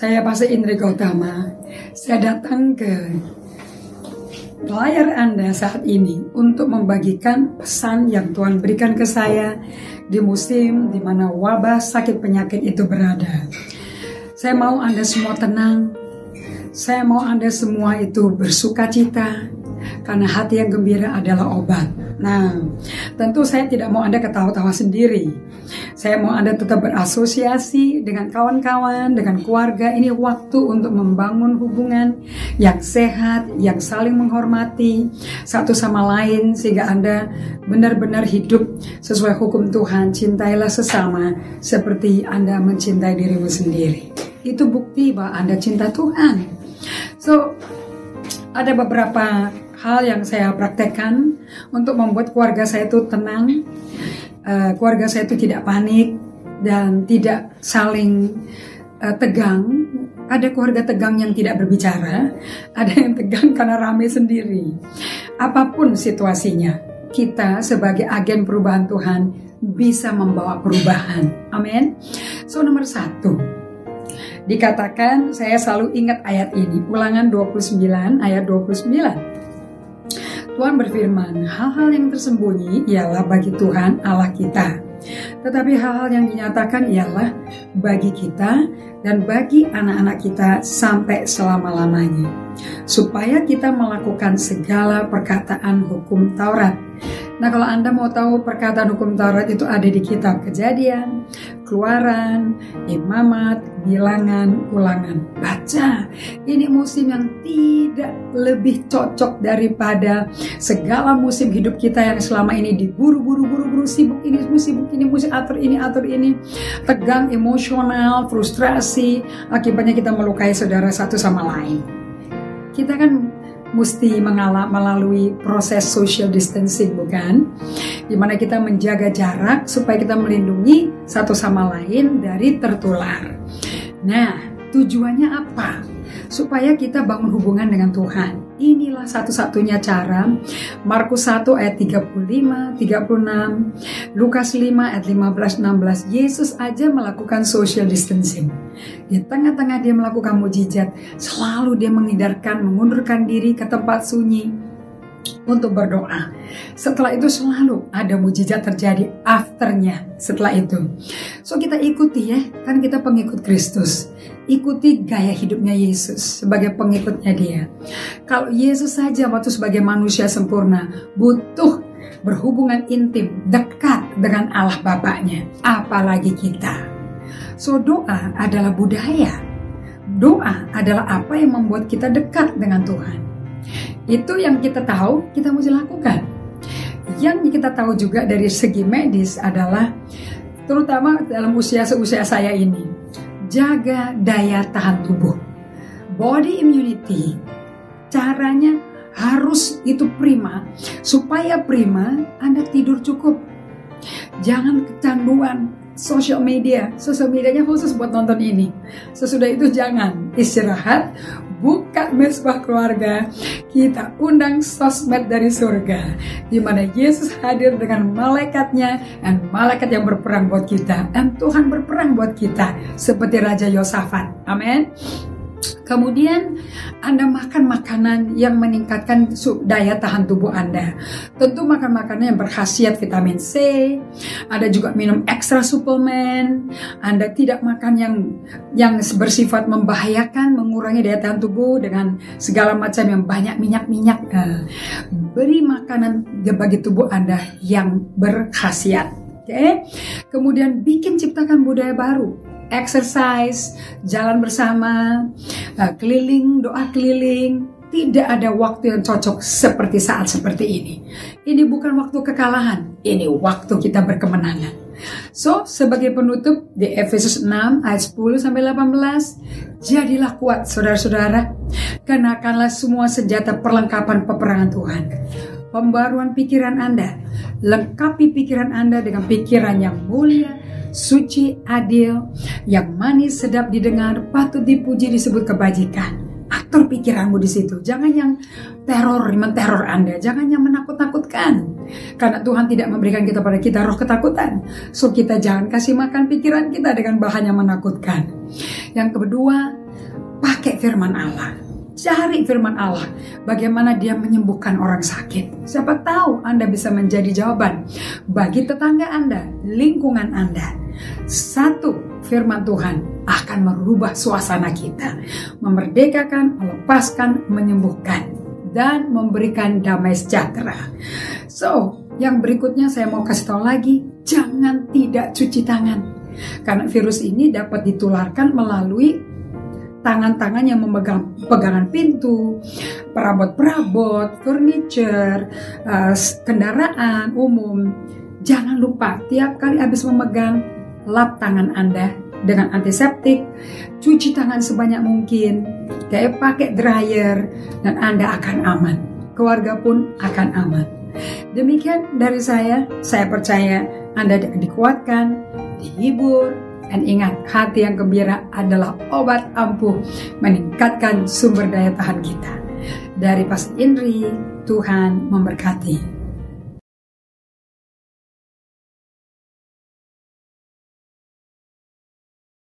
Saya Pastor Indri Gautama. Saya datang ke layar Anda saat ini untuk membagikan pesan yang Tuhan berikan ke saya di musim di mana wabah sakit penyakit itu berada. Saya mau Anda semua tenang. Saya mau Anda semua itu bersuka cita karena hati yang gembira adalah obat. Nah, tentu saya tidak mau Anda ketawa-tawa sendiri. Saya mau Anda tetap berasosiasi dengan kawan-kawan, dengan keluarga. Ini waktu untuk membangun hubungan yang sehat, yang saling menghormati satu sama lain sehingga Anda benar-benar hidup sesuai hukum Tuhan. Cintailah sesama seperti Anda mencintai dirimu sendiri. Itu bukti bahwa Anda cinta Tuhan. So, ada beberapa hal yang saya praktekkan untuk membuat keluarga saya itu tenang, uh, keluarga saya itu tidak panik dan tidak saling uh, tegang. Ada keluarga tegang yang tidak berbicara, ada yang tegang karena rame sendiri. Apa pun situasinya, kita sebagai agen perubahan Tuhan bisa membawa perubahan. Amin. So nomor satu, dikatakan saya selalu ingat ayat ini, ulangan 29 ayat 29. Tuhan berfirman, hal-hal yang tersembunyi ialah bagi Tuhan Allah kita. Tetapi hal-hal yang dinyatakan ialah bagi kita dan bagi anak-anak kita sampai selama-lamanya. Supaya kita melakukan segala perkataan hukum Taurat Nah kalau Anda mau tahu perkataan hukum Taurat itu ada di kitab kejadian, keluaran, imamat, bilangan, ulangan. Baca, ini musim yang tidak lebih cocok daripada segala musim hidup kita yang selama ini diburu-buru, buru-buru, sibuk ini, sibuk ini, musik atur ini, atur ini. Tegang, emosional, frustrasi, akibatnya kita melukai saudara satu sama lain. Kita kan mesti mengalami melalui proses social distancing bukan? Di mana kita menjaga jarak supaya kita melindungi satu sama lain dari tertular. Nah, tujuannya apa? Supaya kita bangun hubungan dengan Tuhan. Inilah satu-satunya cara. Markus 1 ayat 35, 36, Lukas 5 ayat 15, 16. Yesus aja melakukan social distancing. Di tengah-tengah dia melakukan mujizat, selalu dia mengindarkan, mengundurkan diri ke tempat sunyi untuk berdoa. Setelah itu selalu ada mujizat terjadi afternya setelah itu. So kita ikuti ya, kan kita pengikut Kristus. Ikuti gaya hidupnya Yesus sebagai pengikutnya dia. Kalau Yesus saja waktu sebagai manusia sempurna butuh berhubungan intim, dekat dengan Allah Bapaknya. Apalagi kita. So doa adalah budaya. Doa adalah apa yang membuat kita dekat dengan Tuhan. Itu yang kita tahu, kita mesti lakukan. Yang kita tahu juga dari segi medis adalah terutama dalam usia seusia saya ini, jaga daya tahan tubuh. Body immunity caranya harus itu prima supaya prima Anda tidur cukup. Jangan kecanduan social media. Social medianya khusus buat nonton ini. Sesudah itu jangan istirahat, buka mesbah keluarga, kita undang sosmed dari surga, di mana Yesus hadir dengan malaikatnya dan malaikat yang berperang buat kita, dan Tuhan berperang buat kita, seperti Raja Yosafat. Amin. Kemudian Anda makan makanan yang meningkatkan daya tahan tubuh Anda. Tentu makan makanan yang berkhasiat vitamin C. Ada juga minum ekstra suplemen. Anda tidak makan yang yang bersifat membahayakan, mengurangi daya tahan tubuh dengan segala macam yang banyak minyak-minyak. Nah, beri makanan bagi tubuh Anda yang berkhasiat. Okay? Kemudian bikin ciptakan budaya baru exercise, jalan bersama, uh, keliling, doa keliling. Tidak ada waktu yang cocok seperti saat seperti ini. Ini bukan waktu kekalahan, ini waktu kita berkemenangan. So, sebagai penutup di Efesus 6 ayat 10 sampai 18, jadilah kuat saudara-saudara, kenakanlah semua senjata perlengkapan peperangan Tuhan. Pembaruan pikiran Anda, lengkapi pikiran Anda dengan pikiran yang mulia, suci, adil, yang manis, sedap didengar, patut dipuji disebut kebajikan. Atur pikiranmu di situ. Jangan yang teror, menteror Anda. Jangan yang menakut-nakutkan. Karena Tuhan tidak memberikan kita pada kita roh ketakutan. So kita jangan kasih makan pikiran kita dengan bahan yang menakutkan. Yang kedua, pakai firman Allah. Cari firman Allah, bagaimana dia menyembuhkan orang sakit. Siapa tahu Anda bisa menjadi jawaban bagi tetangga Anda, lingkungan Anda. Satu, firman Tuhan akan merubah suasana kita, memerdekakan, melepaskan, menyembuhkan, dan memberikan damai sejahtera. So, yang berikutnya saya mau kasih tahu lagi, jangan tidak cuci tangan. Karena virus ini dapat ditularkan melalui tangan-tangan yang memegang pegangan pintu, perabot-perabot, furniture, uh, kendaraan umum. Jangan lupa tiap kali habis memegang, lap tangan Anda dengan antiseptik, cuci tangan sebanyak mungkin, kayak pakai dryer, dan Anda akan aman. Keluarga pun akan aman. Demikian dari saya, saya percaya Anda dikuatkan, dihibur, dan ingat hati yang gembira adalah obat ampuh meningkatkan sumber daya tahan kita. Dari Pas Indri, Tuhan memberkati.